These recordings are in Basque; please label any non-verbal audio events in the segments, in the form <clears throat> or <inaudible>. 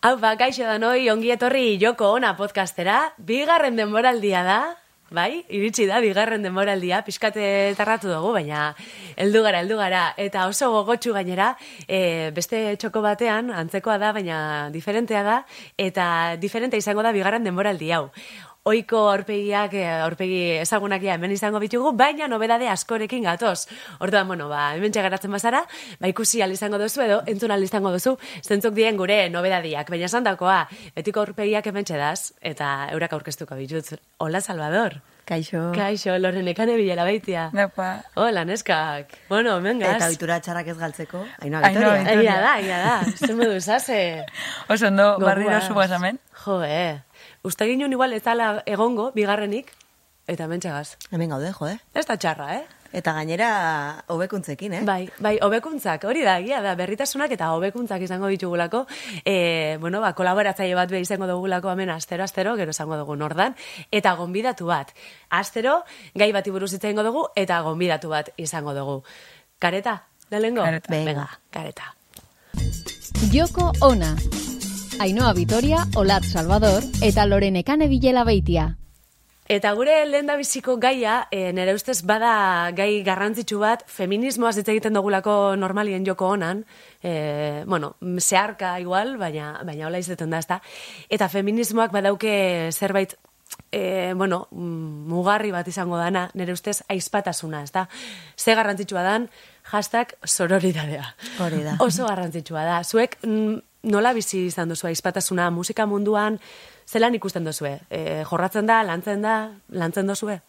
Hau ba, gaixo da noi, ongi etorri joko ona podcastera, bigarren denboraldia da, bai, iritsi da, bigarren denboraldia, pixkate tarratu dugu, baina heldu gara, heldu gara, eta oso gogotsu gainera, e, beste txoko batean, antzekoa da, baina diferentea da, eta diferente izango da bigarren denboraldi hau oiko aurpegiak, eh, aurpegi ezagunak ja hemen izango bitugu, baina nobedade askorekin gatoz. Orduan, bueno, ba, hemen txagaratzen bazara, ba, ikusi izango duzu edo, entzun izango duzu, zentzuk dien gure nobedadiak. Baina esan dakoa, betiko aurpegiak hemen txedaz, eta eurak aurkeztuko bitut. Hola, Salvador. Kaixo. Kaixo, loren ekane bilela baitia. Nepa. Hola, neskak. Bueno, hemen gaz. Eta bitura txarrak ez galtzeko. Aino, Vitoria. Aino, da, aina da. Zer modu zase. Oso, ondo, barriro subaz amen. Jo, eh. Uste ginen igual ez dala egongo, bigarrenik, eta mentxagaz. Hemen gaude, jo, eh? Ez da txarra, eh? Eta gainera, hobekuntzekin, eh? Bai, bai, hobekuntzak, hori da, gira da, berritasunak eta hobekuntzak izango ditugulako. E, bueno, ba, kolaboratzaile bat be izango dugulako hemen astero, astero, gero izango dugu nordan, eta gonbidatu bat. Astero, gai bati buruz izango dugu, eta gonbidatu bat izango dugu. Kareta, lehengo? Kareta. Venga, kareta. Joko ona, Ainoa Vitoria, Olat Salvador eta Lorenekane Bilela Beitia. Eta gure lehen da biziko gaia, e, nire ustez bada gai garrantzitsu bat, feminismoaz hitz egiten dugulako normalien joko honan, e, bueno, zeharka igual, baina, baina hola izaten da, ezta? Eta feminismoak badauke zerbait e, bueno, mugarri bat izango dana, nire ustez aizpatasuna, ez da? Ze garrantzitsua dan, hashtag sororidadea. Hori da. Oso garrantzitsua da. Zuek nola bizi izan duzu aizpatasuna musika munduan, zelan ikusten duzue? E, jorratzen da, lantzen da, lantzen duzue?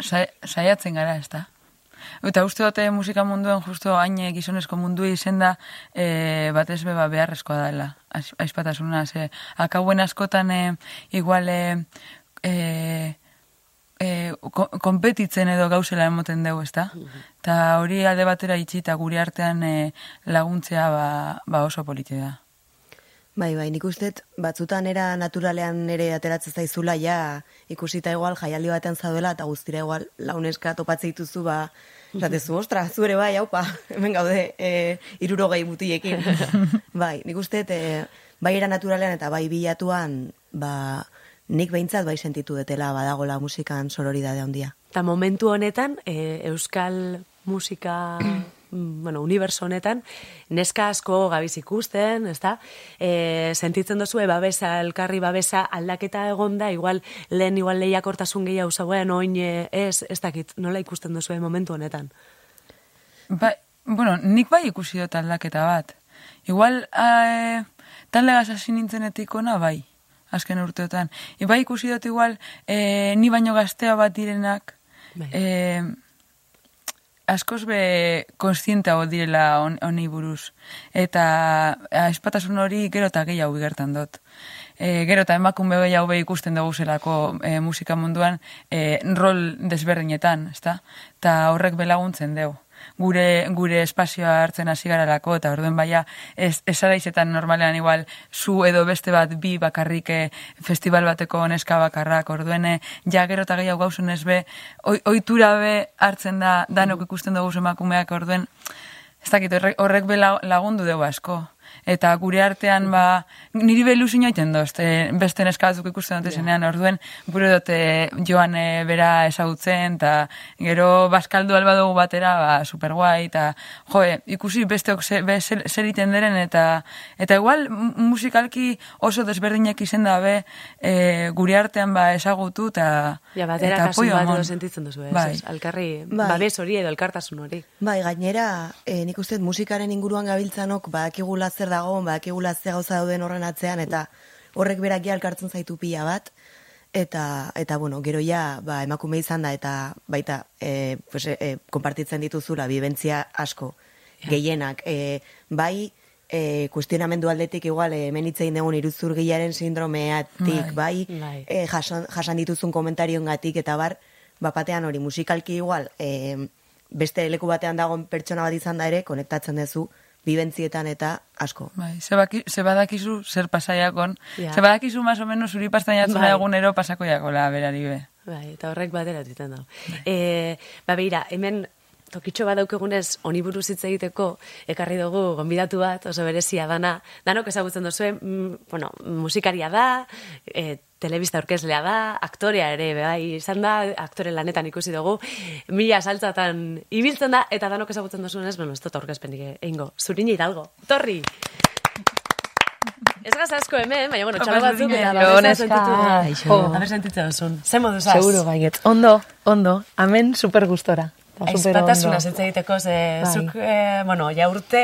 Saiatzen gara, ez da. Eta uste dute musika munduen justo hain gizonezko mundu izen da e, batez beba beharrezkoa dela. Aizpatasuna, ze akauen askotan e, igual e, e, e, konpetitzen edo gauzela emoten dugu, ez da? Eta hori alde batera itxi eta guri artean e, laguntzea ba, ba oso politia da. Bai, bai, nik uste, batzutan era naturalean ere ateratzen zaizula, ja, ikusita igual, jaialdi batean zaudela, eta guztira igual, launeska topatze dituzu, ba, zatezu, ostra, zure bai, haupa, <laughs> hemen gaude, e, iruro gehi mutiekin. <laughs> bai, nik uste, e, bai era naturalean eta bai bilatuan, ba, nik behintzat bai sentitu detela badagola musikan sororidade handia. Eta momentu honetan, e, Euskal musika <clears throat> bueno, universo honetan, neska asko gabiz ikusten, ezta? E, sentitzen dozu, babesa, elkarri babesa aldaketa egonda, igual, lehen igual lehiakortasun gehiago zagoen, oin ez, ez dakit, nola ikusten dozu momentu honetan? Ba, bueno, nik bai ikusi dut aldaketa bat. Igual, e, tan legaz hasi nintzenetik ona, bai, azken urteotan. I, bai ikusi dut igual, e, ni baino gaztea bat direnak, bai. e, askoz be konstienta direla honi buruz. Eta espatasun hori gero eta gehiago gertan dut. E, gero eta emakume gehiago be ikusten dugu zelako e, musika munduan e, rol desberdinetan, ezta? Ta horrek belaguntzen dugu gure gure espazioa hartzen hasi garalako eta orduen baia ez esaraizetan normalean igual zu edo beste bat bi bakarrik eh, festival bateko neska bakarrak. Orduene ja gero ta gehiago gauzen ez be ohitura be hartzen da danok ikusten dugu emakumeak. Orduen ez dakit horrek be lagundu dugu asko eta gure artean ba niri belu sinaiten doz e, beste neskatzuk ikusten dute zenean orduen gure dute joan e, bera ezagutzen eta gero baskaldu alba dugu batera ba super guai eta jo ikusi besteok zer se, deren eta eta igual musikalki oso desberdinak izen da be e, gure artean ba ezagutu eta ja batera kasu bat sentitzen duzu ez bai. alkarri bai. babes hori edo elkartasun hori bai gainera e, nik uste musikaren inguruan gabiltzanok badakigula zer dago, bakigula ze gauza dauden horren atzean, eta horrek berak alkartzen zaitu pila bat, eta, eta bueno, gero ja, ba, emakume izan da, eta baita, e, pues, e, konpartitzen dituzula, bibentzia asko, gehienak, e, bai, e, kuestionamendu aldetik igual e, hemen hitzein dugun iruzurgiaren sindromeatik, bai, bai, bai. E, jasan, jasan dituzun komentarioen gatik, eta bar, bapatean hori musikalki igual, e, beste leku batean dagoen pertsona bat izan da ere, konektatzen duzu, bibentzietan eta asko. Bai, ze, badakizu zer pasaiakon, yeah. ze badakizu más o menos uri pastainatzen bai. egunero pasako jakola berari be. Bai, eta horrek batera ditzen da. Bai. E, ba, hemen tokitxo bat daukegunez honi buruz hitz egiteko, ekarri dugu gonbidatu bat, oso berezia dana, danok ezagutzen duzue, mm, bueno, musikaria da, e, telebista orkeslea da, aktorea ere, bai, izan da, aktore lanetan ikusi dugu, mila saltzatan ibiltzen da, eta danok ezagutzen duzunez, bueno, ez dut aurkezpenik egingo, zurin hidalgo, torri! Ez gaz asko hemen, baina, bueno, txalo batzuk eta Aio, babesa sentitu. Aixo. Haber sentitzen duzun. Ze modu zaz? Seguro baiet. Ondo, ondo. Hemen super gustora. Aizpatasuna zitza egiteko, ze Bai. zuk, eh, bueno, ja urte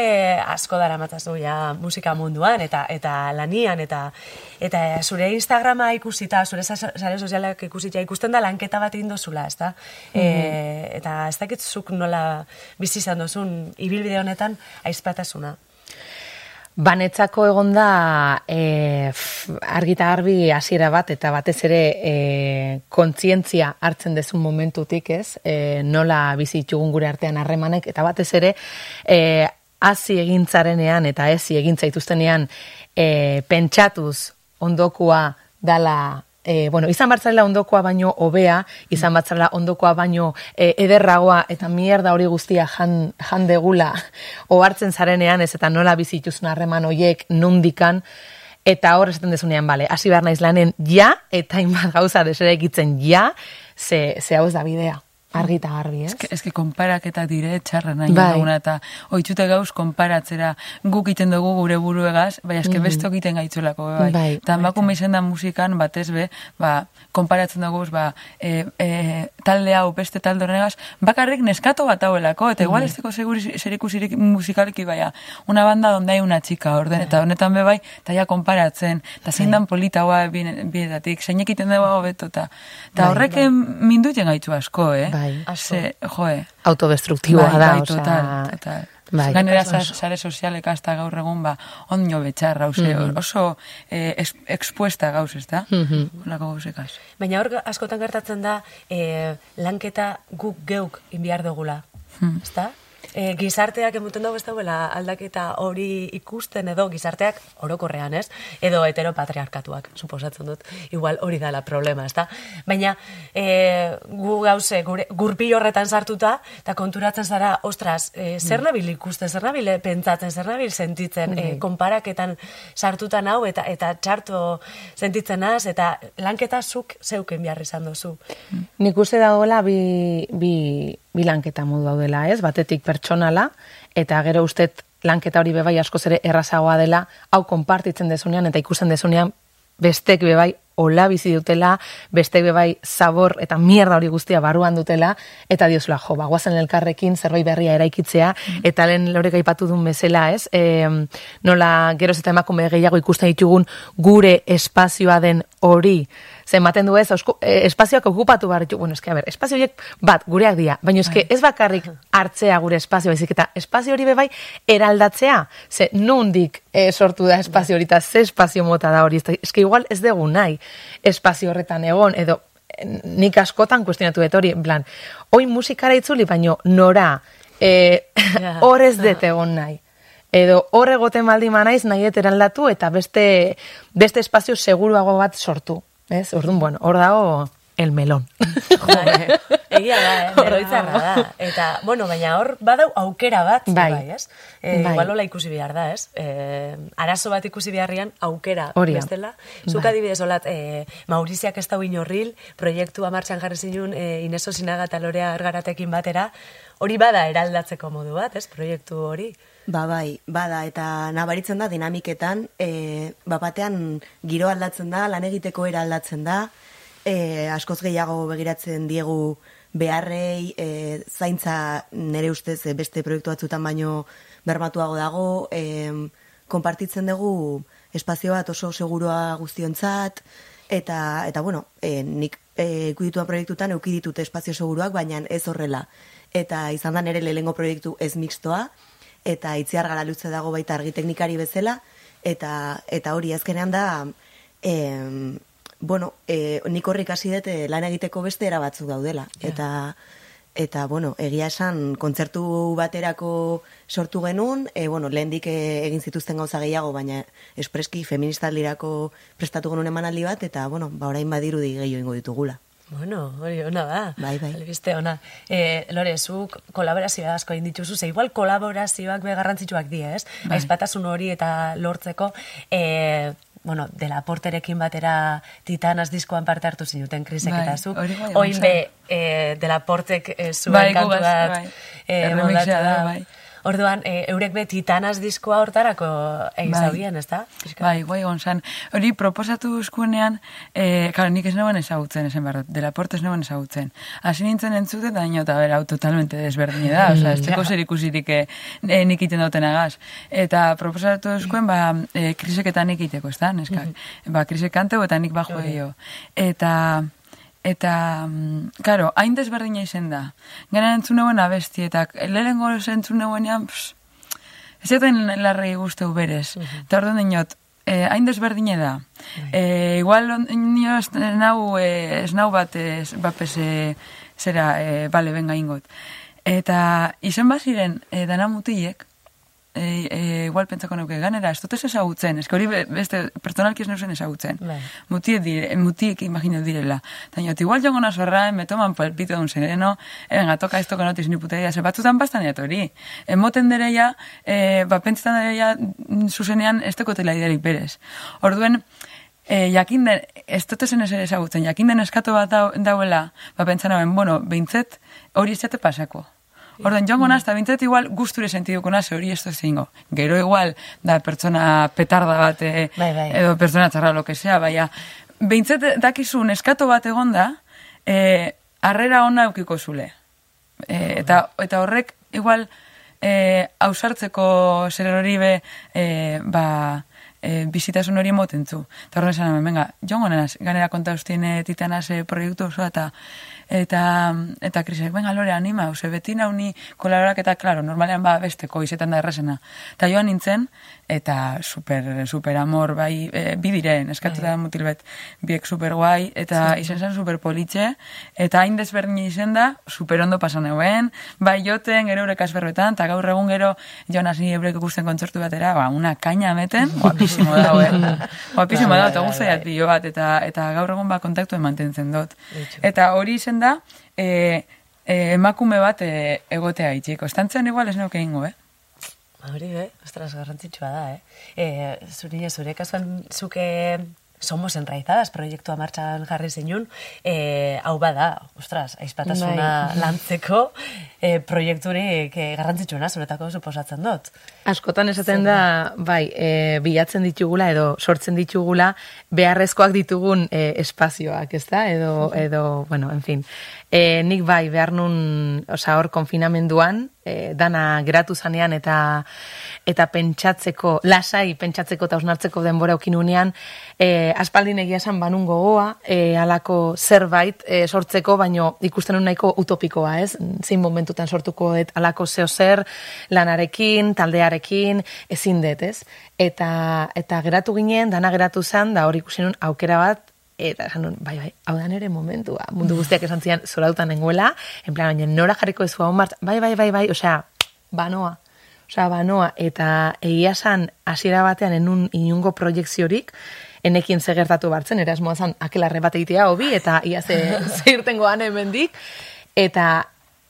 asko dara matzazu, ja musika munduan, eta eta lanian, eta eta zure Instagrama ikusita, zure sa- sare sozialak ikusita, ikusten da lanketa bat egin dozula, ez da? Mhm. eta ez dakit zuk nola bizi izan dozun, ibilbide honetan, aizpatasuna. Banetzako egon da e, argita garbi hasiera bat eta batez ere e, kontzientzia hartzen dezun momentutik, ez? E, nola bizi gure artean harremanek eta batez ere e, hasi egintzarenean eta ezi egintza dituztenean e, pentsatuz ondokua dala E, bueno, izan batzarela ondokoa baino hobea, izan batzarela ondokoa baino e, ederragoa eta mierda hori guztia jan, jan degula <laughs> ohartzen zarenean ez eta nola bizituzun harreman hoiek nundikan eta hor esaten dezunean, bale, hasi behar naiz lanen ja eta hainbat gauza desere egitzen ja, ze, ze hau ez da bidea. Argi eta garbi, ez? Eske, eske konparaketak dire txarra nahi Bai. duguna eta oitzute gauz konparatzera guk iten dugu gure buruegaz, bai eske beste egiten gaitzelako bai. Mm. Bai. Eta emakume izan da musikan batez be, ba, konparatzen dugu ba, e, e, talde hau beste talde horregaz, bakarrik neskato bat hauelako, eta Mm. igual ez teko seguri zerikusirik musikaliki baia, una banda donde hay una chica orden, eta honetan be bai, eta ja konparatzen, eta zein dan polita hoa bietatik, zein ekiten dugu hobeto, eta Bai, horrek mindutzen gaitzu asko, eh? Bai. Ze, joe. Autodestruktiboa bai, da, bai, total, total. Bai. Gainera, sa- sare sozialek hasta gaur egun, ba, ondio betxarra, ose, Mhm. oso eh, es, expuesta gauz, ez da? Olako gauzekaz. Baina hor askotan gertatzen da, e, lanketa guk geuk inbiar dugula, Hmm. ezta? E, gizarteak emuten dago ez dauela aldaketa hori ikusten edo gizarteak orokorrean, ez? Edo heteropatriarkatuak, suposatzen dut. Igual hori dala problema, ezta? Baina e, gu gauze, gure, gurpi horretan sartuta, eta konturatzen zara, ostras, e, zer nabil ikusten, zer nabil pentsatzen, zer nabil sentitzen, e, konparaketan sartutan hau, eta eta txarto sentitzen az, eta lanketa zuk zeuken behar izan duzu. Nik uste dagoela bi, bi, bi lanketa modu daudela, ez? Batetik pertsonala, eta gero ustet lanketa hori bebai askoz ere errazagoa dela, hau konpartitzen dezunean eta ikusten dezunean bestek bebai hola bizi dutela, bestek bebai zabor eta mierda hori guztia barruan dutela, eta diozula, jo, ba, guazen elkarrekin zerbait berria eraikitzea, eta lehen lorek aipatu duen bezala, ez? E, nola geroz eta emakume gehiago ikusten ditugun gure espazioa den hori, zenbaten du ez, osku, eh, espazioak okupatu behar ditu, bueno, eske, a ber, espazio horiek bat, gureak dira, baina eske ez bakarrik hartzea gure espazio, baizik eta espazio hori bebai eraldatzea, ze nundik eh, sortu da espazio hori, eta ze espazio mota da hori, eske igual ez dugu nahi espazio horretan egon, edo nik askotan kuestionatu dut hori, plan, oi musikara itzuli, baino nora, Ja. <laughs> hor ez dut egon nahi. Edo hor egoten baldin naiz nahi dut eraldatu eta beste, beste espazio seguruago bat sortu. Ez? Orduan, bueno, hor dago el melón. <laughs> Bai, Egia da, eh? Hor da. Eta, bueno, baina hor badau aukera bat, Bai. bai, ez? E, Bai. Igual hola ikusi behar da, ez? E, arazo bat ikusi beharrian aukera Hori da. bestela. Zuk Bai. adibidez olat, e, Mauriziak ez dau inorril, proiektua martxan jarri zinun e, Ineso Sinaga eta Lorea Ergaratekin batera, hori bada eraldatzeko modu bat, ez? Proiektu hori. Ba bai, bada, eta nabaritzen da dinamiketan, e, ba batean giro aldatzen da, lan egiteko era aldatzen da, e, askoz gehiago begiratzen diegu beharrei, e, zaintza nere ustez e, beste proiektu batzutan baino bermatuago dago, e, konpartitzen dugu espazio bat oso segurua guztiontzat, eta, eta bueno, e, nik e, ikuditua proiektutan euki ditut espazio seguruak, baina ez horrela. Eta izan da nere lehengo proiektu ez mixtoa, eta itziar gara lutze dago baita argi teknikari bezala, eta, eta hori azkenean da, em, bueno, e, nik horrik hasi dut eh, lan egiteko beste era batzuk daudela. Eta, eta, bueno, egia esan, kontzertu baterako sortu genuen, e, bueno, lehendik e, egin zituzten gauza gehiago, baina espreski feministaldirako prestatu genuen emanaldi bat, eta, bueno, ba, orain badirudi gehiago ingo ditugula. Bueno, hori ona da. Bai, bai. Albiste ona. E, Lore, zuk kolaborazioa asko egin dituzu, ze igual kolaborazioak be garrantzitsuak die, ez? Bai. Aizpatasun hori eta lortzeko, e, bueno, dela porterekin batera titanas diskoan parte hartu zinuten krisek Bai, eta zuk. bai, Oin egon be, e, dela portek e, zuen Bai, kantu bat bai. e, da. bai. Orduan, e, eurek be titanas diskoa hortarako egin Bai. zaudien, ez da? Bai, guai egon zan. Hori proposatu eskuenean, e, karo, nik ez neuen ezagutzen, esan behar, dela porte ez neuen ezagutzen. Hasi nintzen entzuten, da eta bera, totalmente desberdine da, oza, ez teko <laughs> zer ikusirik e, e, nik iten duten agaz. Eta proposatu eskuen, ba, e, krisek eta nik iteko, ez da, neskak. Ba, krisek kanteu eta nik bajo dio. Eta, Eta, mm, karo, hain desberdina izen da. Gana entzun neuen abesti, eta lehenengo entzun neuenean, ez zaten larrei guzteu berez. Eta orduan dinot, eh, hain desberdine da. Eh, igual, nio ez nau, eh, ez nau bat, eh, bapes, eh, zera, eh, bale, benga ingot. Eta izen baziren, eh, dana mutilek, e, e, igual pentsako neuke, ganera, ez dut ez ezagutzen, ez hori be- beste pertsonalki ez neuzen ezagutzen. Bai. Mutiek dire, mutiek imagino direla. Niot, igual jongo nazorra, me toman palpito de un sereno, e, venga, toka esto que no tienes ni puta idea, ze batzutan bastan eat hori. Emoten dereia, e, ba, pentsetan dereia, zuzenean, ez tekotela idearik berez. Orduen, e, jakin den, ez dut ezen ez ezagutzen, jakin den eskatu bat dau, dauela, ba, pentsan bueno, bintzet, hori ez pasako. Orduan, joango naz, eta bintzet igual gusture sentiduko naz, hori ez dut zingo. Gero igual, da pertsona petarda bat, eh, Bai, bai. edo pertsona txarra, lo que sea, baina, bintzet dakizu neskato bat egonda, eh, arrera ona eukiko zule. Eh, eta, eta horrek, igual, eh, ausartzeko zer hori be, eh, ba, eh, bizitasun hori emoten zu. Eta horren esan hemen, venga, jongo naz, ganera konta ustien eh, titanaz proiektu osoa, eta eta eta krisek, venga, lore, anima, ose, beti nauni kolaborak eta, klaro, normalean ba besteko izetan da errezena. Eta joan nintzen, eta super, super amor, bai, e, bi diren, eskatu da mutil bet, biek super guai, eta izen zen super politxe, eta hain desberdin izen da, super ondo pasan euen, bai joten, gero eurek asberbetan, eta gaur egun gero, joan hasi eurek ikusten kontzertu batera, ba, una kaina meten, guapísimo da, eh? <laughs> guapísimo da, eta guztiak dio bat, eta, eta gaur egun ba kontaktu mantentzen dut. Eta hori izen da, e, e, emakume bat e, egotea itxiko. Estantzen igual ez neuke ingo, eh? Hori be, ostras, garrantzitsua da, eh? E, zure, zure kasuan, zuke somos enraizadas proiektua martxan jarri zinun, e, hau bada, ostras, aizpatasuna <laughs> lantzeko e, proiekturik e, garrantzitsuena zuretako suposatzen dut. Askotan esaten da, bai, e, bilatzen ditugula edo sortzen ditugula beharrezkoak ditugun e, espazioak, ez da? Edo, edo, bueno, en fin. E, nik bai, behar nun, oza, hor konfinamenduan, e, dana geratu zanean eta eta pentsatzeko, lasai pentsatzeko eta osnartzeko denbora ukinunean, e, aspaldin egia esan banun gogoa, e, alako zerbait e, sortzeko, baino ikusten nahiko utopikoa, ez? Zein momentutan sortuko et alako zeo zer, lanarekin, taldearekin, ezin dut, ez? Eta, eta geratu ginen, dana geratu zen, da hor ikusi nun aukera bat, eta esan nun, bai, bai, hau da nere momentua. Mundu guztiak esan zian, zorautan nengoela, en plan, baina nora jarriko ez hau martz, bai, bai, bai, bai, osea, banoa. Osea, banoa, eta egia san, hasiera batean enun inungo proiekziorik, enekin ze gertatu bartzen, erasmoa zan, akelarre bat egitea hobi, eta ia ze, <laughs> ze irtengoan hemendik, eta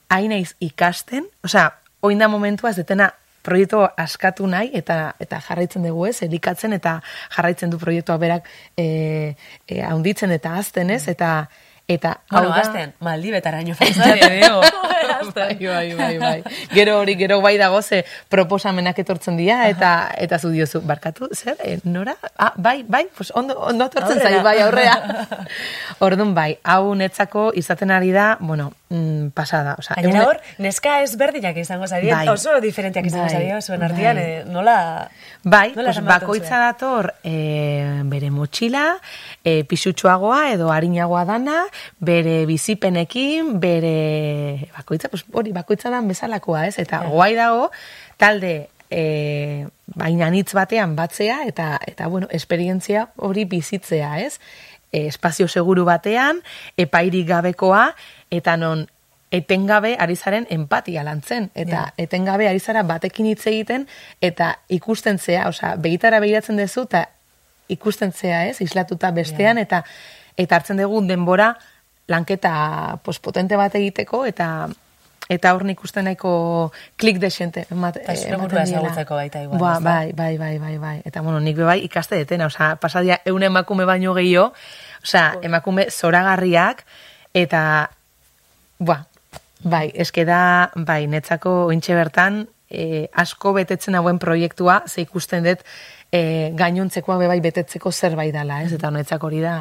hain naiz ikasten, osea, oinda momentua ez detena proiektu askatu nahi eta eta jarraitzen dugu ez, elikatzen eta jarraitzen du proiektua berak e, e, eta azten ez, eta eta hau Bueno, da- azten, te digo. Azten. bai, bai, bai, bai. Gero hori, gero bai dago ze proposamenak etortzen dira, eta eta zu diozu, barkatu, zer, e, nora? Ah, bai, bai, pues ondo, ondo etortzen zai, bai, aurrea. <laughs> Orduan, bai, hau netzako izaten ari da, bueno, mm, pasada. Osa, Gainera hor, neska ezberdinak izango zarien, Bai. oso diferenteak izango Bai, zarien, zuen artean, bai. eh, nola... Bai, nola pues bakoitza dator e, bere motxila, e, pisutsuagoa edo harinagoa dana, bere bizipenekin, bere bakoitza, pues hori bakoitza dan bezalakoa, ez? Eta guai dago talde e, baina nitz batean batzea eta eta bueno, esperientzia hori bizitzea, ez? E, espazio seguru batean, epairik gabekoa eta non etengabe ari zaren empatia lantzen eta etengabe ari zara batekin hitz egiten eta ikusten zea, osea, begitara begiratzen duzu eta ikusten zea, ez? Islatuta bestean eta eta hartzen dugu denbora lanketa pues, potente bat egiteko, eta eta hor nik uste nahiko klik desente emat, Eta zure burua ezagutzeko baita igual, Ba, bai, bai, bai, bai, bai. Eta, bueno, nik bai ikaste detena, osea, pasadia eun emakume baino gehiago, osea, emakume zoragarriak, eta, ba, bai, eske da, bai, netzako ointxe bertan, e, asko betetzen hauen proiektua, ze ikusten dut, e, gainontzekoa be bai betetzeko zerbait dela, ez? Eta netzako hori da,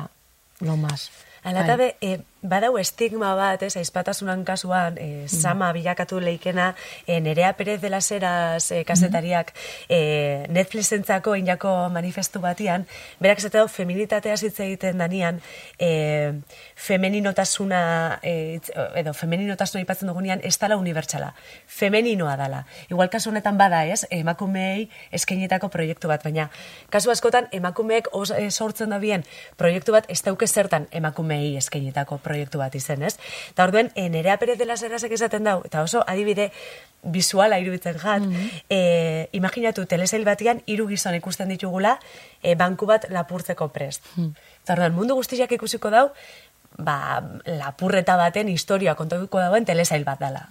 lo mas. Ala eta be, e, badau estigma bat, ez, aizpatasunan kasuan, e, sama bilakatu leikena, e, Nerea Perez de las Heras e, kasetariak e, Netflixentzako inako manifestu batian, berak esate dau feminitatea hitz egiten danian, e, femeninotasuna, e, edo femeninotasuna ipatzen dugunean, ez dala unibertsala, femeninoa dala. Igual kasu honetan bada, ez, emakumeei eskainetako proiektu bat, baina kasu askotan emakumeek os, e, sortzen da bien proiektu bat ez dauke zertan emakumeei eskainetako proiektu bat izen, ez? Eta orduen, e, Nerea Perez de las Herasek esaten dau, eta oso adibide visuala iruditzen jat, e, imaginatu telesail batian hiru gizon ikusten ditugula e, banku bat lapurtzeko prest. Eta orduan, mundu guztiak ikusiko dau, ba, lapurreta baten historia kontatuko dauen telesail bat dela.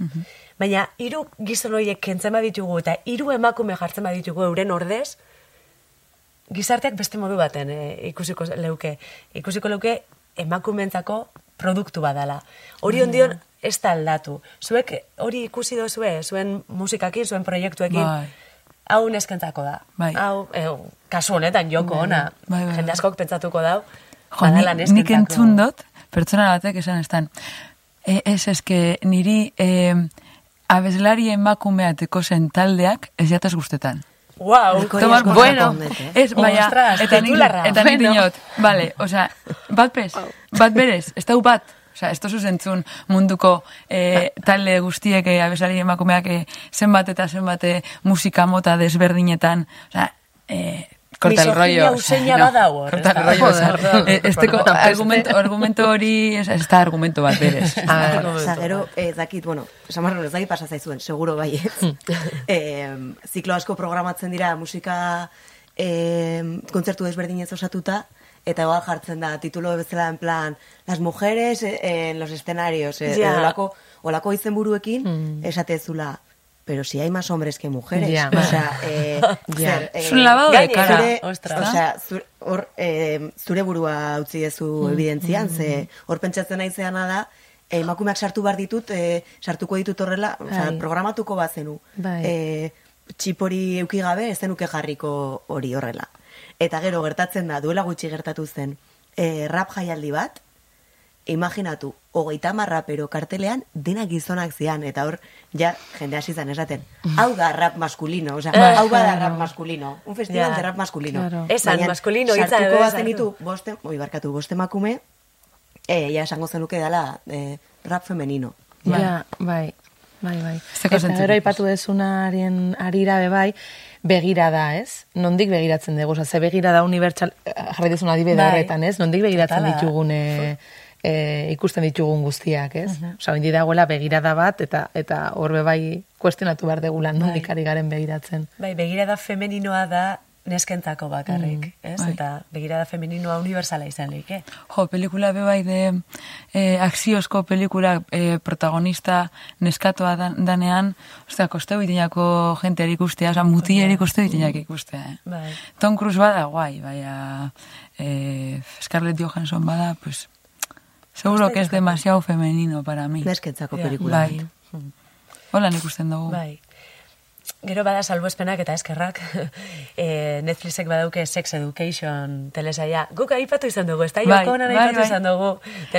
Baina hiru gizon horiek kentzen baditugu eta hiru emakume jartzen baditugu euren ordez, gizarteak beste modu baten e, ikusiko leuke. Ikusiko leuke emakumentzako produktu badala. Hori ondion ez da aldatu. Zuek hori ikusi dozue, zuen musikakin, zuen proiektuekin, Bai. hau neskentzako da. Bai. Hau, e, kasu honetan, joko ona, Bai, bai, jende bai. askok pentsatuko dau, Jo, badala ni, nik entzun dut, pertsona batek esan estan, e, ez eske niri e, abeslari emakumeateko zen ez jataz guztetan. Wow, Tomar, asko bueno, eh? ez, baina, Ostras, eta nik, titularra. eta nik Bueno. dinot, vale, osea, bat pez, bat berez, ez dau bat, osea, ez tozu zentzun munduko eh, <laughs> talde guztiek, eh, abeslari emakumeak eh, zenbat eta zenbat eh, musika mota desberdinetan, osea, eh, corta el Misoginia rollo. hor, corta el rollo, eh, esteko argumento, argumento hori, ez, da argumento bat <laughs> berez. Osa, gero, ez dakit, bueno, samarron ez dakit pasa zaizuen, seguro bai, ez? <laughs> eh, ziklo asko programatzen dira musika eh, kontzertu desberdinez osatuta, eta igual jartzen da titulo bezala en plan, las mujeres en los escenarios, eh, edo olako, olako izenburuekin, esatezula, pero si hay más hombres que mujeres. Ja. O sea, eh, Ja. <laughs> zer, eh, Es un lavado de cara. zure, ostras. osea, zure, hor, eh, zure burua utzi dezu evidentzian, ze hor pentsatzen naizeana da, eh, emakumeak sartu behar ditut, eh, sartuko ditut horrela, osea, Bai. programatuko bazenu. Bai. Eh, txipori euki gabe, ez zenuke jarriko hori horrela. Eta gero gertatzen da, duela gutxi gertatu zen, eh, rap jaialdi bat, imaginatu, hogeita marra pero kartelean dena gizonak zian, eta hor, ja, jende hasi zen esaten, hau da rap maskulino, osea, hau bada rap maskulino, un festival Ja. de rap maskulino. Claro. Esan, Baina maskulino hitza sartuko bazen esan. ditu, boste, oi, barkatu, boste emakume, eh, ja esango zenuke dela eh, rap femenino. Ja, bai, bai, bai. Ez dauka Eta gero aipatu dezunaren arira be bai, begira da, ez? Nondik begiratzen dugu, oza, ze begira da unibertsal, eh, jarri duzun adibide Bai. horretan, ez? Nondik begiratzen Totala. ditugun, e, e, ikusten ditugun guztiak, ez? Osa, oindi dagoela begirada bat, eta eta horbe bai kuestionatu behar degula, nondik Bai. ari garen begiratzen. Bai, begirada femeninoa da neskentzako bakarrik, ez? bai. Eta begirada femeninoa universala izan leike. Jo, pelikula be bai de eh, akziozko pelikula eh, protagonista neskatoa dan, danean, ostia, kosteu itinako jenteari ikustea, oza, mutieri kosteu itinak ikustea, eh? Bai. Tom Cruise bada, guai, baina eh, Scarlett Johansson bada, pues, seguro que es demasiado femenino para mí. Neskentzako Ja. pelikula. Bai. Hola ikusten dugu. Bai. Gero bada salbuespenak eta eskerrak. <laughs> e, Netflixek badauke Sex Education telesaia. Guk aipatu izan dugu, ez da? Bai, Joko honan bai, aipatu bai. izan dugu.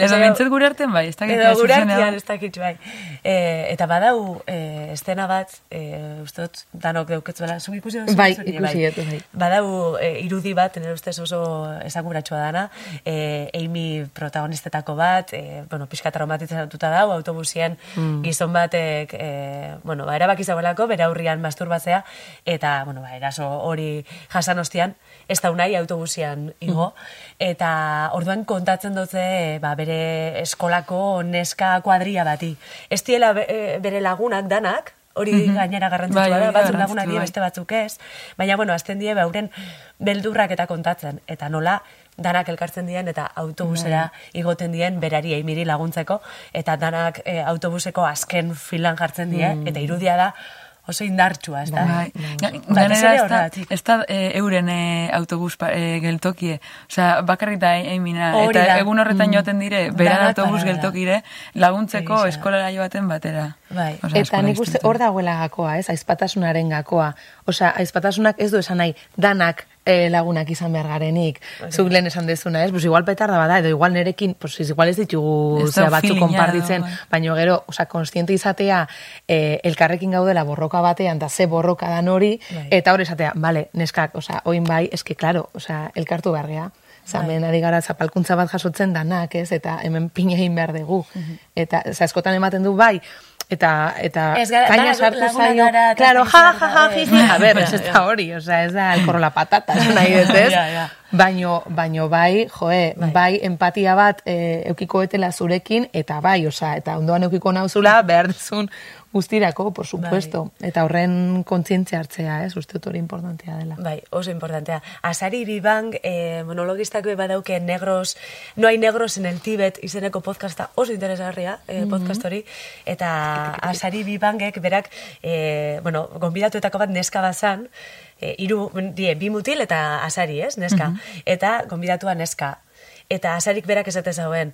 Edo bintzat gure artean bai, ez dakit Edo gure artean ez dakit bai. E, eta badau e, estena bat, e, uste dut, danok deuketzuela, zuk ikusi duzu? Bai, ikusi dut, bai. Badau e, irudi bat, nire ustez oso esakuratsua dana, e, Amy protagonistetako bat, e, bueno, pixka traumatizatuta dau, autobusien Mm. gizon batek, e, bueno, ba, erabaki zagoelako, bere aurrian masturbatzea, eta, bueno, ba, eraso hori jasan ostian, ez da unai autobusian igo, eta orduan kontatzen dutze, ba, bere eskolako neska kuadria bati. Ez diela e, bere lagunak danak, hori gainera garrantzitsua Bai, da, batzuk lagunak die bai. beste batzuk ez, baina bueno, azten die beuren beldurrak eta kontatzen, eta nola danak elkartzen dien eta autobusera igoten dien berari eimiri laguntzeko, eta danak eh, autobuseko azken filan jartzen die, eta irudia da oso indartsua, ez da? Bai. Ga- Batez Gainera ere ez da, horregatik. ez da eh, euren eh, autobus pa, eh, geltokie. Osea, bakarrik da eimina. Eta da. egun horretan joaten dire, beran autobus geltokire, laguntzeko eskolara joaten batera. Bai. Osea, Eta nik uste hor dagoela gakoa, ez? Aizpatasunaren gakoa. Osea, aizpatasunak ez du esan nahi danak eh, lagunak izan behar garenik. Zuk lehen esan dezuna, ez? Pues igual petarda bada, edo igual nerekin, pues igual ez ditugu Ez zera feelinga konpartitzen, bai. baino gero, osea, konstiente izatea, eh, elkarrekin gaudela borroka batean, da ze borroka dan hori, Bai. eta hor esatea, vale, neskak, osea, oin bai, eske, claro, osea, elkartu gea. Osa, hemen ari gara zapalkuntza bat jasotzen danak, ez? Eta hemen pina egin behar dugu. Eta, oza, askotan ematen du bai, eta, eta Ez gara- kaina gara sartu zaio, claro, ja, ja, ja, jiji. A ber, <laughs> ez Ja, ez ja. da hori, oza, ez da el korro la patata, nahi dut, <laughs> ez? Ja, ja. Baino, baino bai, joe, bai, empatia bat e, eukiko etela zurekin, eta bai, oza, eta ondoan eukiko nauzula, behar duzun guztirako, por supuesto. Eta horren kontzientzia hartzea, ez? Uste dut hori importantea dela. Bai, oso importantea. Asari Bibang, eh, monologistako badauke negros, no hay negros en el Tibet izeneko podcasta oso interesgarria, eh, podcast hori, eta Asari Bibangek berak, eh, bueno, gonbidatuetako bat neska bazan, eh, iru, die, bi mutil eta asari, ez, neska, eta gonbidatua neska. Eta asarik berak esate zauen,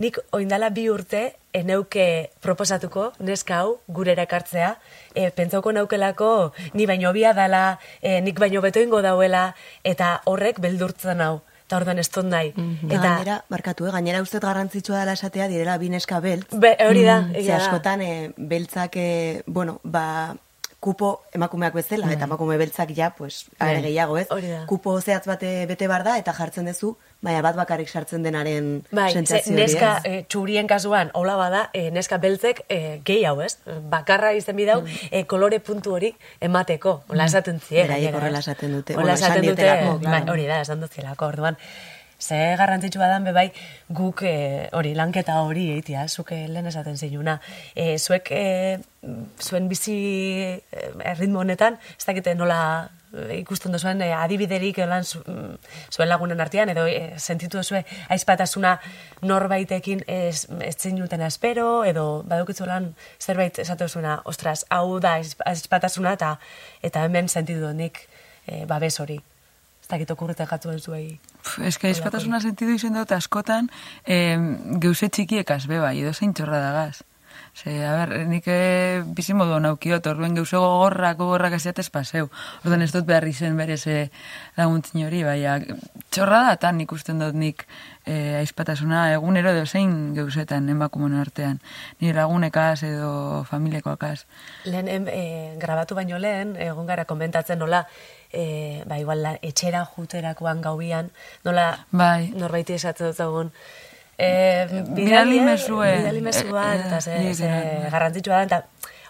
nik oindala bi urte eneuke proposatuko neska hau gure erakartzea, e, pentsauko naukelako ni baino bia dala, e, nik baino beto ingo dauela, eta horrek beldurtzen hau. Eta orduan ez nahi. Eta Eta, gainera, barkatu, eh? gainera uste garrantzitsua dela esatea direla bineska beltz. be, hori da, Ze egia da. askotan, e, beltzak, e, bueno, ba, kupo emakumeak bezala, eta emakume beltzak ja, pues, are gehiago, ez? Kupo zehatz bate bete bar da, eta jartzen duzu, baina bat bakarrik sartzen denaren Bai, sentsazio hori, neska e, txurien kasuan, hola bada, e, neska beltzek e, gehi hau, ez? Bakarra izan bidau, e, kolore puntu hori emateko. Hola esaten zien. Beraiek horrela esaten dute. Hola esaten dute, bai, hori da, esan dutzielako, orduan. Ze garrantzitsua dan bebai guk e, hori lanketa hori eitia, zuke lehen esaten zinuna. E, zuek e, zuen bizi erritmo honetan, ez dakite nola ikusten duzuen e, adibiderik lan zu, mm, zuen lagunen artean, edo e, sentitu duzue aizpatasuna norbaitekin ez, ez zinuten espero, edo badukitzu lan zerbait esatu duzuna, ostras, hau da aiz- aizpatasuna, eta, eta hemen sentitu dut nik e, babes hori. Ez dakit okurretan jatu zuei. Pff, Ez que aizpatasuna sentidu izen dut askotan, eh, geuse txikiekaz be bai, edo zein txorra dagaz. Ze, a ber, nik e, bizimodu naukiot, orduen geuse gogorrak, gogorrak eziatez paseu. Orduan ez dut behar izen berez e, laguntzin hori, baina txorra da tan ikusten dut nik e, aizpatasuna egunero edo zein geusetan emakumeen artean. Ni lagunekaz edo familiakoakaz. Lehen em, e, grabatu baino lehen, egon gara komentatzen nola, e, ba, igual, la, etxera juterakoan gaubian, nola Bai. norbaiti esatzen dut e, Bidali mezue. Bidali mezua, Eh, eta ze, eh, ze bai. garrantzitsua da, eta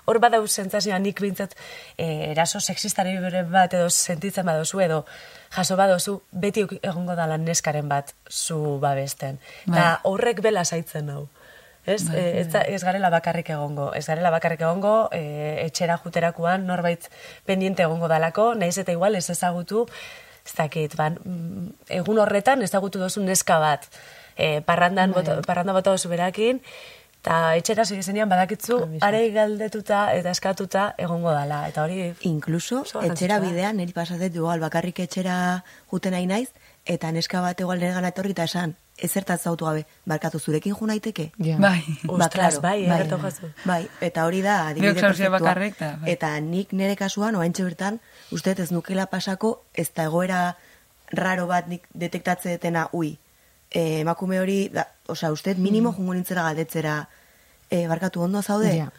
hor badau sentsazioa nik bintzat e, eraso sexistari bere bat edo sentitzen badozu edo jaso badozu beti egongo dala neskaren bat zu babesten. Eta Bai. horrek bela zaitzen hau. Ez, e, ez, da- ez garela bakarrik egongo. Ez garela bakarrik egongo, e, etxera juterakoan norbait pendiente egongo dalako, nahiz eta igual ez ezagutu, ez dakit, ban, mm, egun horretan ezagutu dozu neska bat, e, parrandan, bota, parranda bota dozu berakin, eta etxera zenean badakitzu, are galdetuta eta eskatuta egongo dala. Eta hori, Inkluso, Oso etxera bidean, niri pasatet igual bakarrik etxera juten nahi naiz, eta neska bat igual nire gana etorri eta esan, ezertaz zautu gabe, barkatu zurekin jo naiteke? Ja. Bai. Ostras, bai, eh, gertu jazu. Bai, eta hori da adibide perfektua. bai. Eta nik nire kasuan, oaintxe bertan, uste ez nukela pasako, ez da egoera raro bat nik detektatze detena, ui, e, emakume hori, da, osea, uste minimo jungo nintzera galdetzera, e, barkatu ondo zaude? Ja.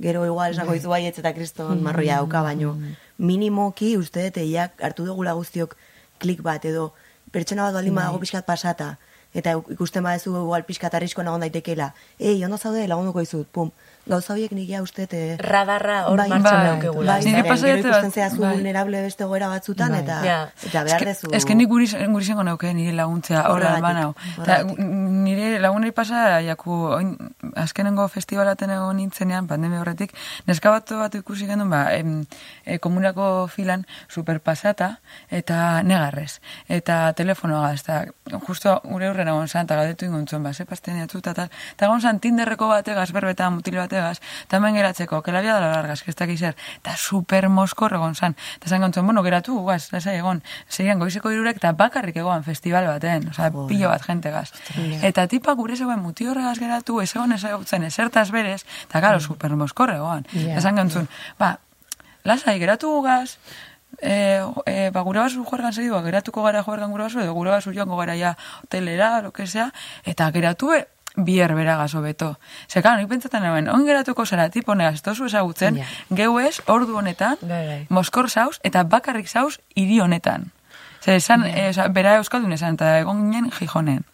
Gero igual esango dizu baietz eta kriston marroia dauka, baino minimoki uste dut eiak hartu dugula guztiok klik bat edo pertsona bat baldin badago pixkat pasata eta ikusten badezu igual pixkatarrizko nagon daitekeela, ei, ondo zaude, lagunduko izut, pum, gauza horiek nigia uste, e, Radarra hor Bai, martxan bai, daukegula. bai, gero jate ikusten zehazu bai. vulnerable beste goera batzutan, Bai. eta, Ja. eta behar dezu. Ez que nik guri, guri zengo neuke nire laguntzea horra Horregatik, alban hau. Ta, nire lagunei pasa, jaku, oin, azkenengo festivalaten egon nintzenean, pandemia horretik, neska bat bat ikusi genuen, ba, em, e, komunako filan superpasata eta negarrez. Eta telefonoa, ez da, justo gure hurren egon zan, eta galdetu ingontzuen, ba, ze pasten jatzu, eta tal. Eta egon tinderreko bategaz, berbeta, mutil bategaz, eta hemen geratzeko, que la vida de la largas, que ez dakiz zer, eta super moskor egon zan. Eta zan gontzuen, bueno, geratu, guaz, lasai egon, zeian goizeko irurek, eta bakarrik egon festival baten, osea, pilo bat jentegaz. Eta tipa gure zegoen muti horregaz geratu, ez egon ez egotzen esertaz berez, eta garo, super moskor egon. Eta zan gontzuen, ba, lasai, geratu gugaz, e, e, ba, gure basu juergan segidua, geratuko gara juergan gure basu, edo gure basu joango gara ja hotelera, lo que sea, eta geratu e, bier beragaz hobeto. Ze, claro, nik pentsatzen nuen, on geratuko zara, tipo negaz, tozu ezagutzen, Ja. geu ez, ordu honetan, Bai, bai. moskor zauz, eta bakarrik zauz, hiri honetan. Zer, esan, eh, oza, bera euskaldun esan, eta egon ginen jijonen.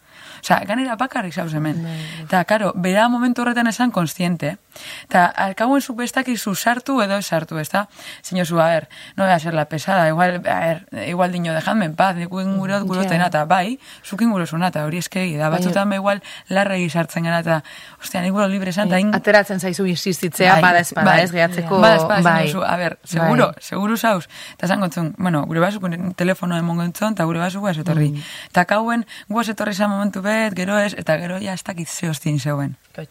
Osa, ganera bakarrik zauz hemen. Eta, karo, bera momentu horretan esan konstiente. Eta, alkauen zu bestak izu sartu edo sartu, ez da? Zino zu, a ver, no voy a ser la pesada, igual, a ver, igual diño, dejadme en paz, nik ingurot gurotena, eta bai, zuk ingurosuna, eta hori eskegi, da, batzutan be igual larregi sartzen gara, eta, ostia, nik guro libre esan, eta in- Ateratzen zaizu insistitzea, Bai, bada espada, bai. ez, gehatzeko... Bada espada, bai. bai. a ber, seguro, Bai. seguro zauz. Eta zan gontzun, bueno, gure basuk telefono emon gontzun, eta gure basuk guaz etorri. Mm. Eta kauen guaz etorri zan momentu bet, gero ez, eta gero ja ez dakit ze hostin zeuen. Bai.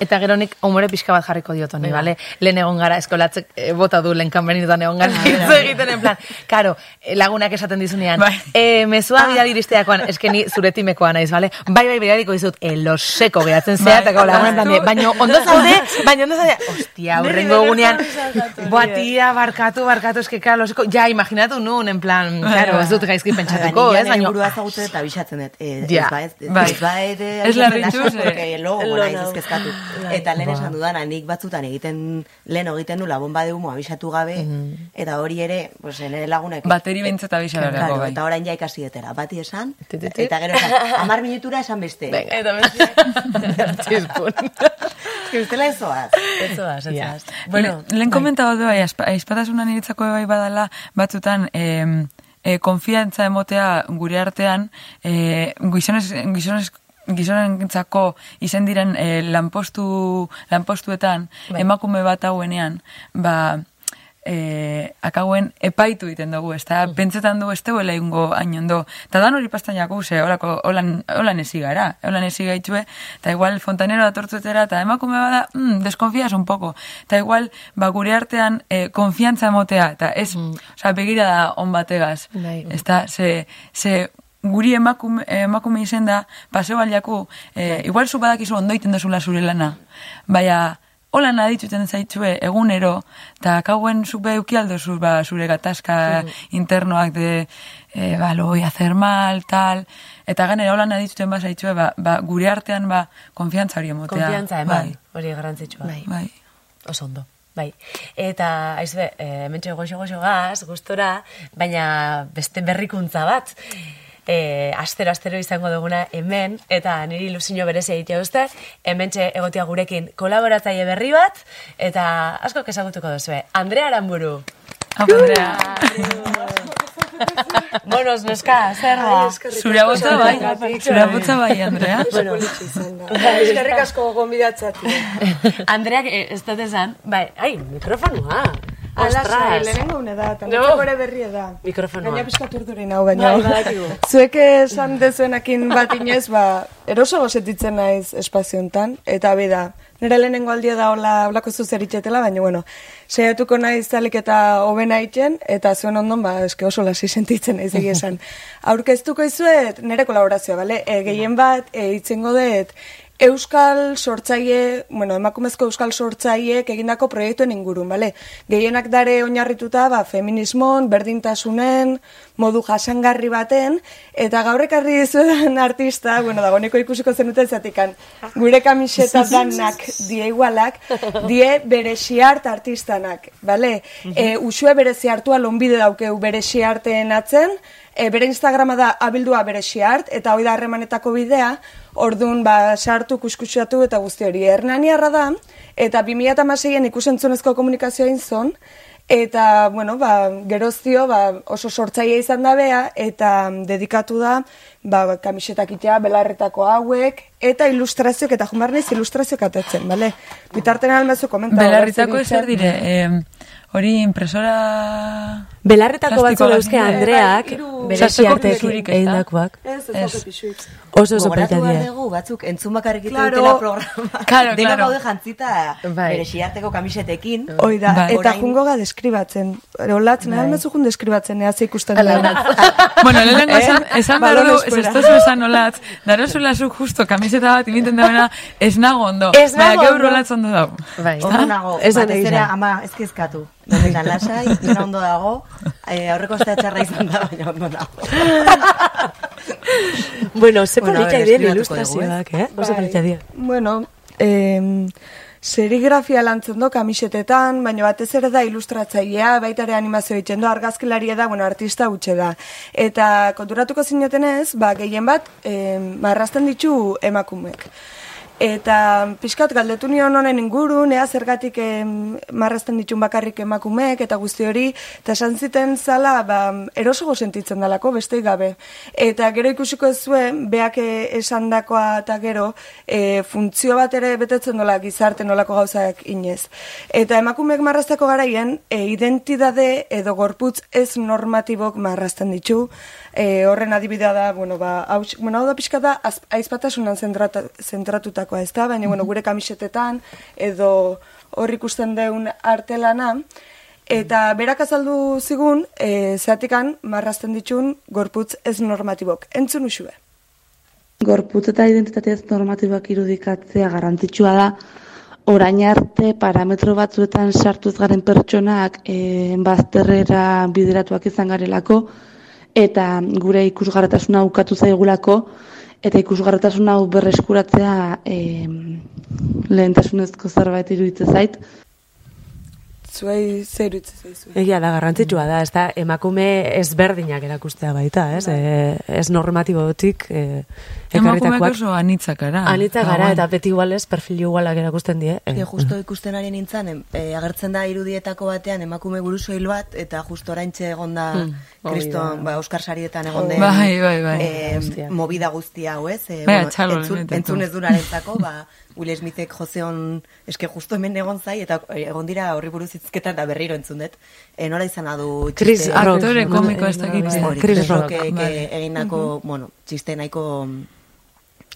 Eta gero nik humore pixka bat jarriko diot honi, bale? Lehen egon gara, eskolatzek eh, bota du lehen kanbenitan egon gara, hitz egiten en plan. Karo, eh, lagunak esaten dizunean, Bai. eh, mezua bidali iristeakoan, eske ni zure timekoa naiz, bale? Bai, bai, bidaliko dizut, eloseko gehatzen zea, Bai. eta gau lagunan plan de, baino ondo zaude, baino ondo zaude, ostia, hurrengo egunean, <laughs> boatia, barkatu, barkatu, eske, karo, loseko, ja, imaginatu nun, en plan, karo, ez dut gaizki pentsatuko, ez, baino, Burua zagutzen eta bisatzen dut. Eh, Ja. Ez ba, ez, ez, Bai. ez ba, ez, ez, Ez larritxuz, eh. porque logo Lo naiz nau. ezkezkatu. Eta lehen esan dudana, nik batzutan egiten, lehen egiten du bomba de humo abisatu gabe, eta hori ere, pues, nire lagunek... Bateri behintzat abisa Claro, berako, bai. eta orain ja ikasi detera. Bati esan, eta gero esan, amar minutura esan beste. Venga. Eta beste, <laughs> txispun. Que ustela ez zoaz. ez zoaz, ez Ja. zoaz. Bueno, Le- lehen komentatu du, bai, aizpa- aizpatasuna niretzako bai badala, batzutan, em, e, konfiantza emotea gure artean, e, gizonez, gizonez, gizonentzako izen diren e, lanpostu, lanpostuetan, Bai. emakume bat hauenean, ba, e, akauen epaitu egiten dugu, ez da, pentsetan du ez teuela egungo hain ondo. Eta dan hori pastan ze, horako, holan, holan ezi gara, holan ezi gaitxue, eta igual fontanero datortzuetera, eta emakume bada, mm, deskonfias un poco. Eta igual, ba, gure artean, e, konfiantza emotea, eta ez, osea, begira da on bategaz. Bai. Ez da, ze, ze, guri emakume, emakume izen da, paseo baliaku, e, igual zu badakizu ondo iten dozula zure lana, baina, hola nadituten zaitxue egunero, eta kauen zube eukialdozu ba, zure gatazka internoak de, e, ba, lo voy a hacer mal, tal, eta ganera hola nadituten ba zaitxue, ba, ba, gure artean ba, konfiantza hori emotea. konfiantza eman, hori garrantzitsua. Bai. Bai, bai. Oso ondo. Bai. Eta, aizbe, e, mentxe goxo-goxo gaz, gustora, baina beste berrikuntza bat, e, astero, astero izango duguna hemen, eta niri ilusio berezia egitea uste, hementxe egotia gurekin kolaboratzaile berri bat, eta asko ezagutuko duzue. Andrea Aramburu. Andrea, <laughs> Bonos, neska, zer da? zure botza bai, zure botza bai, Andrea. Bueno, Eskerrik asko gonbidatzati. <laughs> Andreak eh, ez dut esan, bai, ai, mikrofonua. Ala Ostras. lehenengo une da, eta No. gore berria da. Mikrofonoa. Gaina pizkat urduri nau, baina. Bai. <laughs> Zuek esan dezuenakin bat inez, ba, eroso sentitzen naiz espaziontan, eta bida, nire lehenengo aldia da hola, holako zuzeritxetela, baina, bueno, saiatuko naiz zalik eta hobena egiten, eta zuen ondon, ba, eske oso lasi sentitzen naiz egia esan. <laughs> Aurkeztuko izuet, nire kolaborazioa, bale? E, gehien bat, e, itzengo dut, Euskal sortzaile, bueno, emakumezko euskal sortzaileek egindako proiektuen ingurun, bale? Gehienak dare oinarrituta, ba, feminismon, berdintasunen, modu jasangarri baten, eta gaur ekarri dizudan <laughs> artista, bueno, dagoneko ikusiko zenuten zatikan, gure kamiseta <laughs> danak die igualak, die bere xiart artistanak, bale? E, usue bere ziartua lonbide daukeu bere xiarteen atzen, e, bere Instagrama da abildua bere xiart, eta hoi da harremanetako bidea, orduan ba, sartu, kuskusiatu eta guzti hori. Hernaniarra da, eta 2006an ikusentzunezko komunikazioa inzon, eta, bueno, ba, geroztio ba, oso sortzaile izan da bea, eta dedikatu da, ba, kamisetak itea, belarretako hauek, eta ilustrazioak, eta jumarnez ilustrazioak atetzen, bale? Bitarten almezu komenta. Belarritako ezer dire, eh, hori impresora... Belarretako batzu dauzke. Andreak, Hiru- bere Zazpiko xiartek pisurik ez da? egindakoak. Ez, ez, Ez. ez. pisuik. Oso oso polita dugu, batzuk entzun bakarrik Claro. programa. <laughs> Claro, Deno claro. gaude jantzita Bai. bere xiarteko kamisetekin. Hoi da, Bai. eta Orain- jungo ga deskribatzen. Olatzen, bai. almezu jun deskribatzen, ea ze ikusten da. bueno, lehenengo <laughs> esan, esan daru, ez ez tozu esan olatz, darozula zu justo kamiseta bat ibinten dagoena, ez nago ondo. Ez nago ondo. olatz ondo dago. Bai. Ondo nago, Ez da ere egia. ama ez kezkatu. Donetan lasai, dena ondo dago, eh, aurreko astea txarra izan da, baina ondo nago. Bueno, ze Bueno, polita ver, dien ilustrazioak, eh? Oso polita dien. Bueno, eh, serigrafia lantzen do kamisetetan, baina batez ere da ilustratzailea, baita ere animazio egiten du, argazkilaria da, bueno, artista hutxe da. Eta konturatuko zinetenez, ba, gehien bat, eh, marrazten ditu emakumek. Eta pixkat galdetu nion honen inguru, nea zergatik em, marrazten ditun bakarrik emakumeek eta guzti hori, eta esan ziten zala, ba, erosogo sentitzen dalako, besteik gabe. Eta gero ikusiko ez zuen, beak eh, esandakoa eta gero, e, funtzio bat ere betetzen dola gizarte nolako gauzak inez. Eta emakumeek marrazteko garaien, e, identidade edo gorputz ez normatibok marrazten ditu, e, horren adibidea da, bueno, ba, hau, bueno, hau da pixka da, az- aizpatasunan zentratutakoa, ez da? Baina, bueno, gure kamisetetan, edo hor ikusten deun artelana, eta berak azaldu zigun, e, zeatikan marrazten ditun gorputz ez normatibok. Entzun usue. Gorputz eta identitate ez normatiboak irudikatzea garrantzitsua da, orain arte parametro batzuetan sartuz garen pertsonak e, bazterrera bideratuak izan garelako, eta gure ikusgarretasuna ukatu zaigulako, eta ikusgarretasun hau berreskuratzea e, lehentasunezko zerbait iruditzen zait. Zuei zer iruditzen zaizu. Egia da, garrantzitsua da, ez da, emakume ezberdinak erakustea baita, ez? E, ez normatibotik e, Emakumeak ekarritakoak. oso anitzak gara. Anitza gara, Ba, eta beti igual ez, perfil igualak erakusten die. Eh, Eske justo ikusten ari nintzen, em, eh, agertzen da irudietako batean emakume burusoil bat, eta justo oraintxe egon da, kriston, ba, Oskar Sarietan egon den, Bai, bai, bai. eh, movida guztia hau ez, eh, Bai, txalo, entzun, entzun ez dunarentzako, ba, Will Smithek jozeon, eske justo hemen egon zai, eta egon dira horri buruz hitzketan da berriro entzun dut. E, nola izan du Chris txiste- Rock. Aktore komiko ez dakit. Chris Chris Rock. Egindako, bueno, txiste nahiko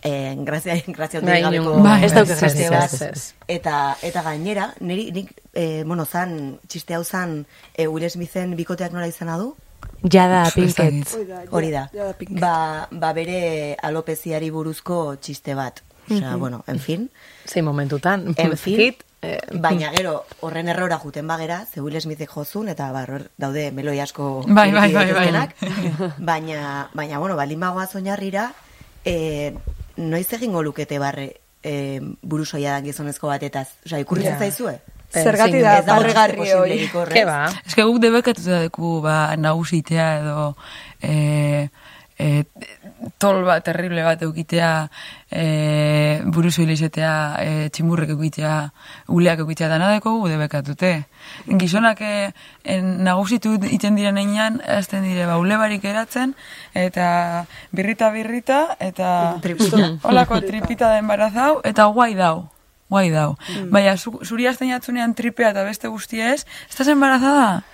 eh, grazia, <laughs> grazia ondi gabeko bai, Ez grazia, ez. Eta, eta gainera, niri, nik, eh, bueno, zan, txiste hau zan, eh, Will Smithen bikoteak nola izan du? Jada Pinkett. Hori da. Ba, ba bere alopeziari buruzko txiste bat. Osea, bueno, en fin. Zein momentutan. En <laughs> fin, eh, baina gero horren errora juten bagera, ze Will Smithek jozun, eta ba, hor daude meloi asko Bai, bai, bai, bai. <laughs> baina, baina, bueno, balin bagoaz oinarrira, e, noiz egingo lukete barre e, burusoia dan gizonezko batetaz? Osea, ikurritzen Ja. zaizue? Zergatik zin- da, barregarri hori. Ke ba? Ez que guk debekatuta deku, ba, nagusitea edo e, e, tol bat, terrible bat eukitea, e, buruzo ilizetea, e, tximurrek eukitea, uleak eukitea, dana deko gu debekatute. Gizonak e, nagusitu iten diren einan, azten dire, ba, ule barik eratzen, eta birrita birrita, eta Tripita. <laughs> holako tripita da embarazau, eta guai dau. Guai dau. Baina, zu, zuri azten jatzunean tripea eta beste guztia ez, ¿estás embarazada?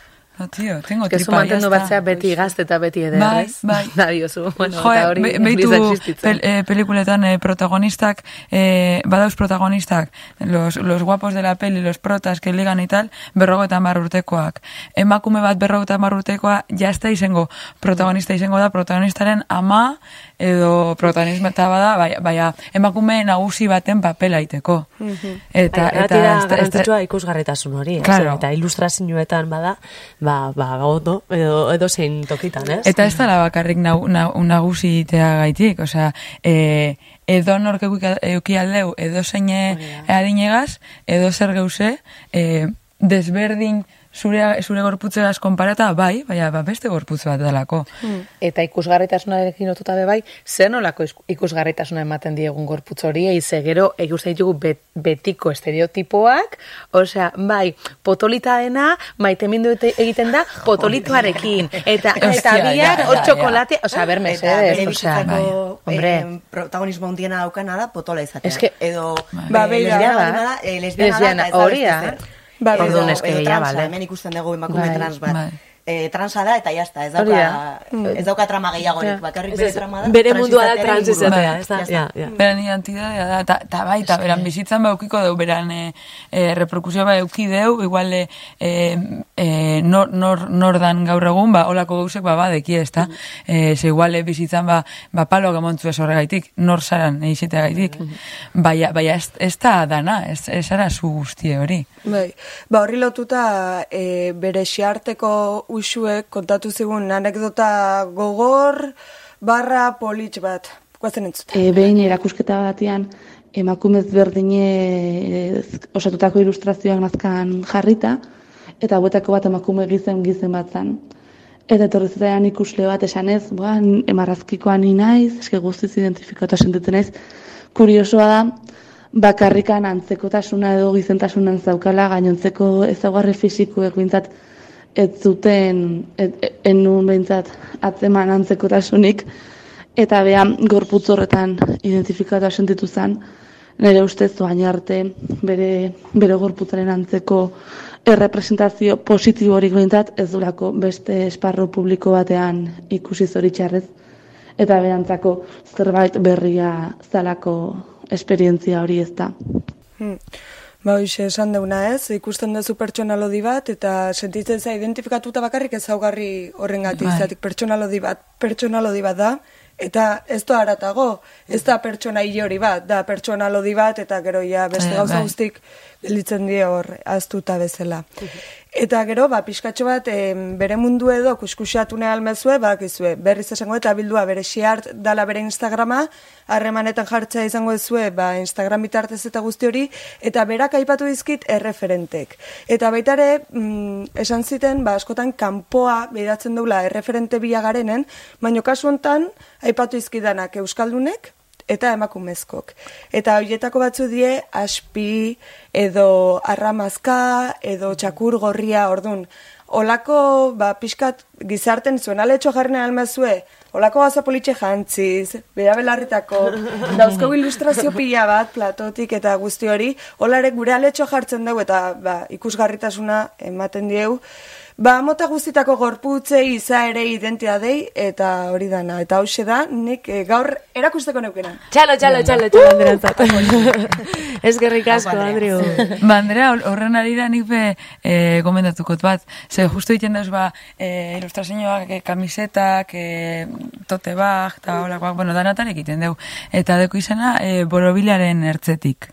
No, tío, tengo Ez que tripa, mantendu batzea beti gazte eta beti eder, Bai, ez? bai. <laughs> Da diozu, bueno, Jo, eta hori be, ez beitu pel, eh, pelikuletan eh, protagonistak, eh, badauz protagonistak, los, los guapos de la peli, los protas que ligan y tal, berrogetan mar urtekoak. Emakume bat berrogetan mar urtekoa, jazta izango, protagonista izango da, protagonistaren ama, edo protagonista bada, bai, baina emakume nagusi baten papela iteko. Eta, Bai, eta, da ez da- garrantzitsua ikusgarritasun hori, ez? Claro. Eta ilustrazioetan bada, ba, ba, ondo, edo, edo zein tokitan, ez? Eta ez dela bakarrik nau, nau, nagusitea gaitik, osea, e, edo nork euki aldeu, edo zein adinegaz, edo zer geuse, e, desberdin zure, zure gorputzegaz konparata, bai, baina ba, beste gorputz bat dalako. Eta ikusgarritasunarekin lotuta be bai, zer nolako ikusgarritasuna ematen diegun gorputz hori, eize gero ikusten ditugu bet, betiko estereotipoak, osea, bai, potolita dena, maitemindu ete- egiten da <laughs> potolitoarekin. Eta, eta biak hor txokolate, osea, ber, Eta mesedez, bere osea, bizitzako hombre. eh, protagonismo handiena daukana da potola izatea. Es que- edo Ba, eh, beira. lesbiana Ba. eh, lesbiana da, Lesbiana, Ba, Orduan, es que edo ja, vale. hemen ikusten dugu emakume Bai, trans bat. bai. Eh, transa da eta jazta, ez dauka, da. ez dauka trama gehiagorik, Ja. bakarrik Ez bere ez, trama da. bere mundua da trans izatea, ez da? Ja, ja. Beran identitatea da, ta, ta bai, ta beran bizitzan ba eukiko deu, beran e, e, reperkusio ba euki deu, igual e, e, nor, nor, nor dan gaur egun, ba, olako gauzek ba badeki, ez da? E, ze igual e, bizitzan ba, ba palo gamontzu ez horregaitik, nor zaran eizitea gaitik. Baina, baina ez, ez da dana, ez, ez ara zu guztie hori. Bai, ba horri lotuta e, bere xearteko usuek kontatu zigun anekdota gogor barra politx bat. Guazen entzute. E, behin erakusketa batean emakumez berdinez osatutako ilustrazioak nazkan jarrita, eta hauetako bat emakume gizen gizen bat zan. Eta etorri zitzaidan ikusle bat esanez, boa, emarrazkikoa ni naiz, eske guztiz identifikatu sentitzen naiz. Kuriosoa da, bakarrikan antzekotasuna edo gizentasunan zaukala gainontzeko ezaugarri fisikoek bintzat ez zuten, et, enun behintzat atzeman antzekotasunik, eta bea gorputz horretan identifikatu sentitu zen, nire ustez doain arte bere, bere gorputzaren antzeko errepresentazio positiborik behintzat ez durako beste esparro publiko batean ikusi zoritxarrez, eta berantzako zerbait berria zalako esperientzia hori ez da. Hmm. Ba, hoxe esan deuna ez, ikusten duzu pertsonalodi bat, eta sentitzen za identifikatuta bakarrik ezaugarri horrengatik Bai. izatik pertsonalodi bat, pertsonalodi bat da, eta ez da haratago, ez da pertsona hori bat, da pertsonalodi bat, eta gero ja beste Eh, gauza bai. guztik gelditzen die hor aztuta bezala. Eta gero, ba, pixkatxo bat, em, bere mundu edo kuskusatu nahi almezue, bakizue, berriz esango eta bildua bere xiart dala bere Instagrama, harremanetan jartzea izango ezue, ba, Instagram bitartez eta guzti hori, eta berak aipatu dizkit erreferentek. Eta baita ere, mm, esan ziten, ba, askotan kanpoa bideratzen dula erreferente bilagarenen, baino kasu hontan aipatu dizkidanak euskaldunek, eta emakumezkok. Eta horietako batzu die aspi edo arramazka edo txakur gorria ordun. Olako, ba, pixkat gizarten zuen aletxo jarri almazue, olako gaza politxe jantziz, bera belarritako, dauzko ilustrazio pila bat, platotik eta guzti hori, olare gure aletxo jartzen dugu eta ba, ikusgarritasuna ematen dieu, Ba, mota guztitako gorputzei, izaere, identiadei, eta hori dana. Eta hause da, nik eh, gaur erakusteko neukena. Txalo, txalo, txalo, txalo, Andreantzat. <laughs> Ez gerrik asko, Andriu. <laughs> Ba, Andrea, hor- horren arira nik be e, gomendatukot bat. Ze justu egiten dauz, ba, e, ilustrazioak, e, kamisetak, e, tote bag, eta holakoak, bueno, danatan egiten deu. Eta deko izena, e, borobilaren ertzetik.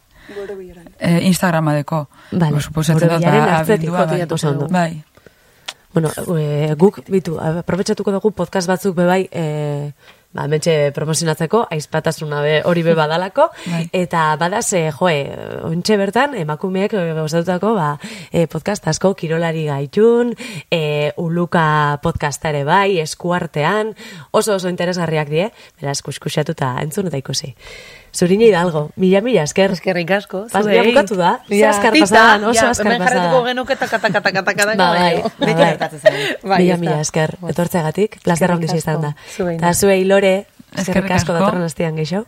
E, Instagrama deko. Vale, Ba, suposatzen dut, borobilaren ba, ertzetik, ondo. Bai. Bueno, e, guk, bitu, aprobetsatuko dugu podcast batzuk bebai, e, ba, mentxe promozionatzeko, aizpatasuna be, hori be badalako, <laughs> Bai. eta badaz, e, joe, ontxe bertan, emakumeek e, osatutako, ba, e, podcast asko, kirolari gaitun, e, uluka podcasta ere bai, eskuartean, oso oso interesgarriak die, beraz, kuskusatuta entzun eta ikusi. Zurine hidalgo, mila mila esker. Eskerrik asko. Pas, zuei. ja bukatu da. Ja, azkar pasadan, oso ja, azkar hemen pasadan. taka, taka, taka, Ba, bai, ba, bai. Bai, mila mila esker, etortzeagatik, plazer Eskerrik handiz izan da. Eta zuei lore, eskerrik asko datorren astian geixo.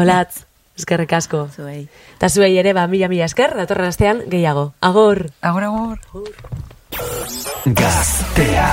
Olatz, eskerrik asko. Zuei. Eta zuei ere, ba, mila mila esker, datorren astean gehiago. Agor! Agur, agur. Gaztea.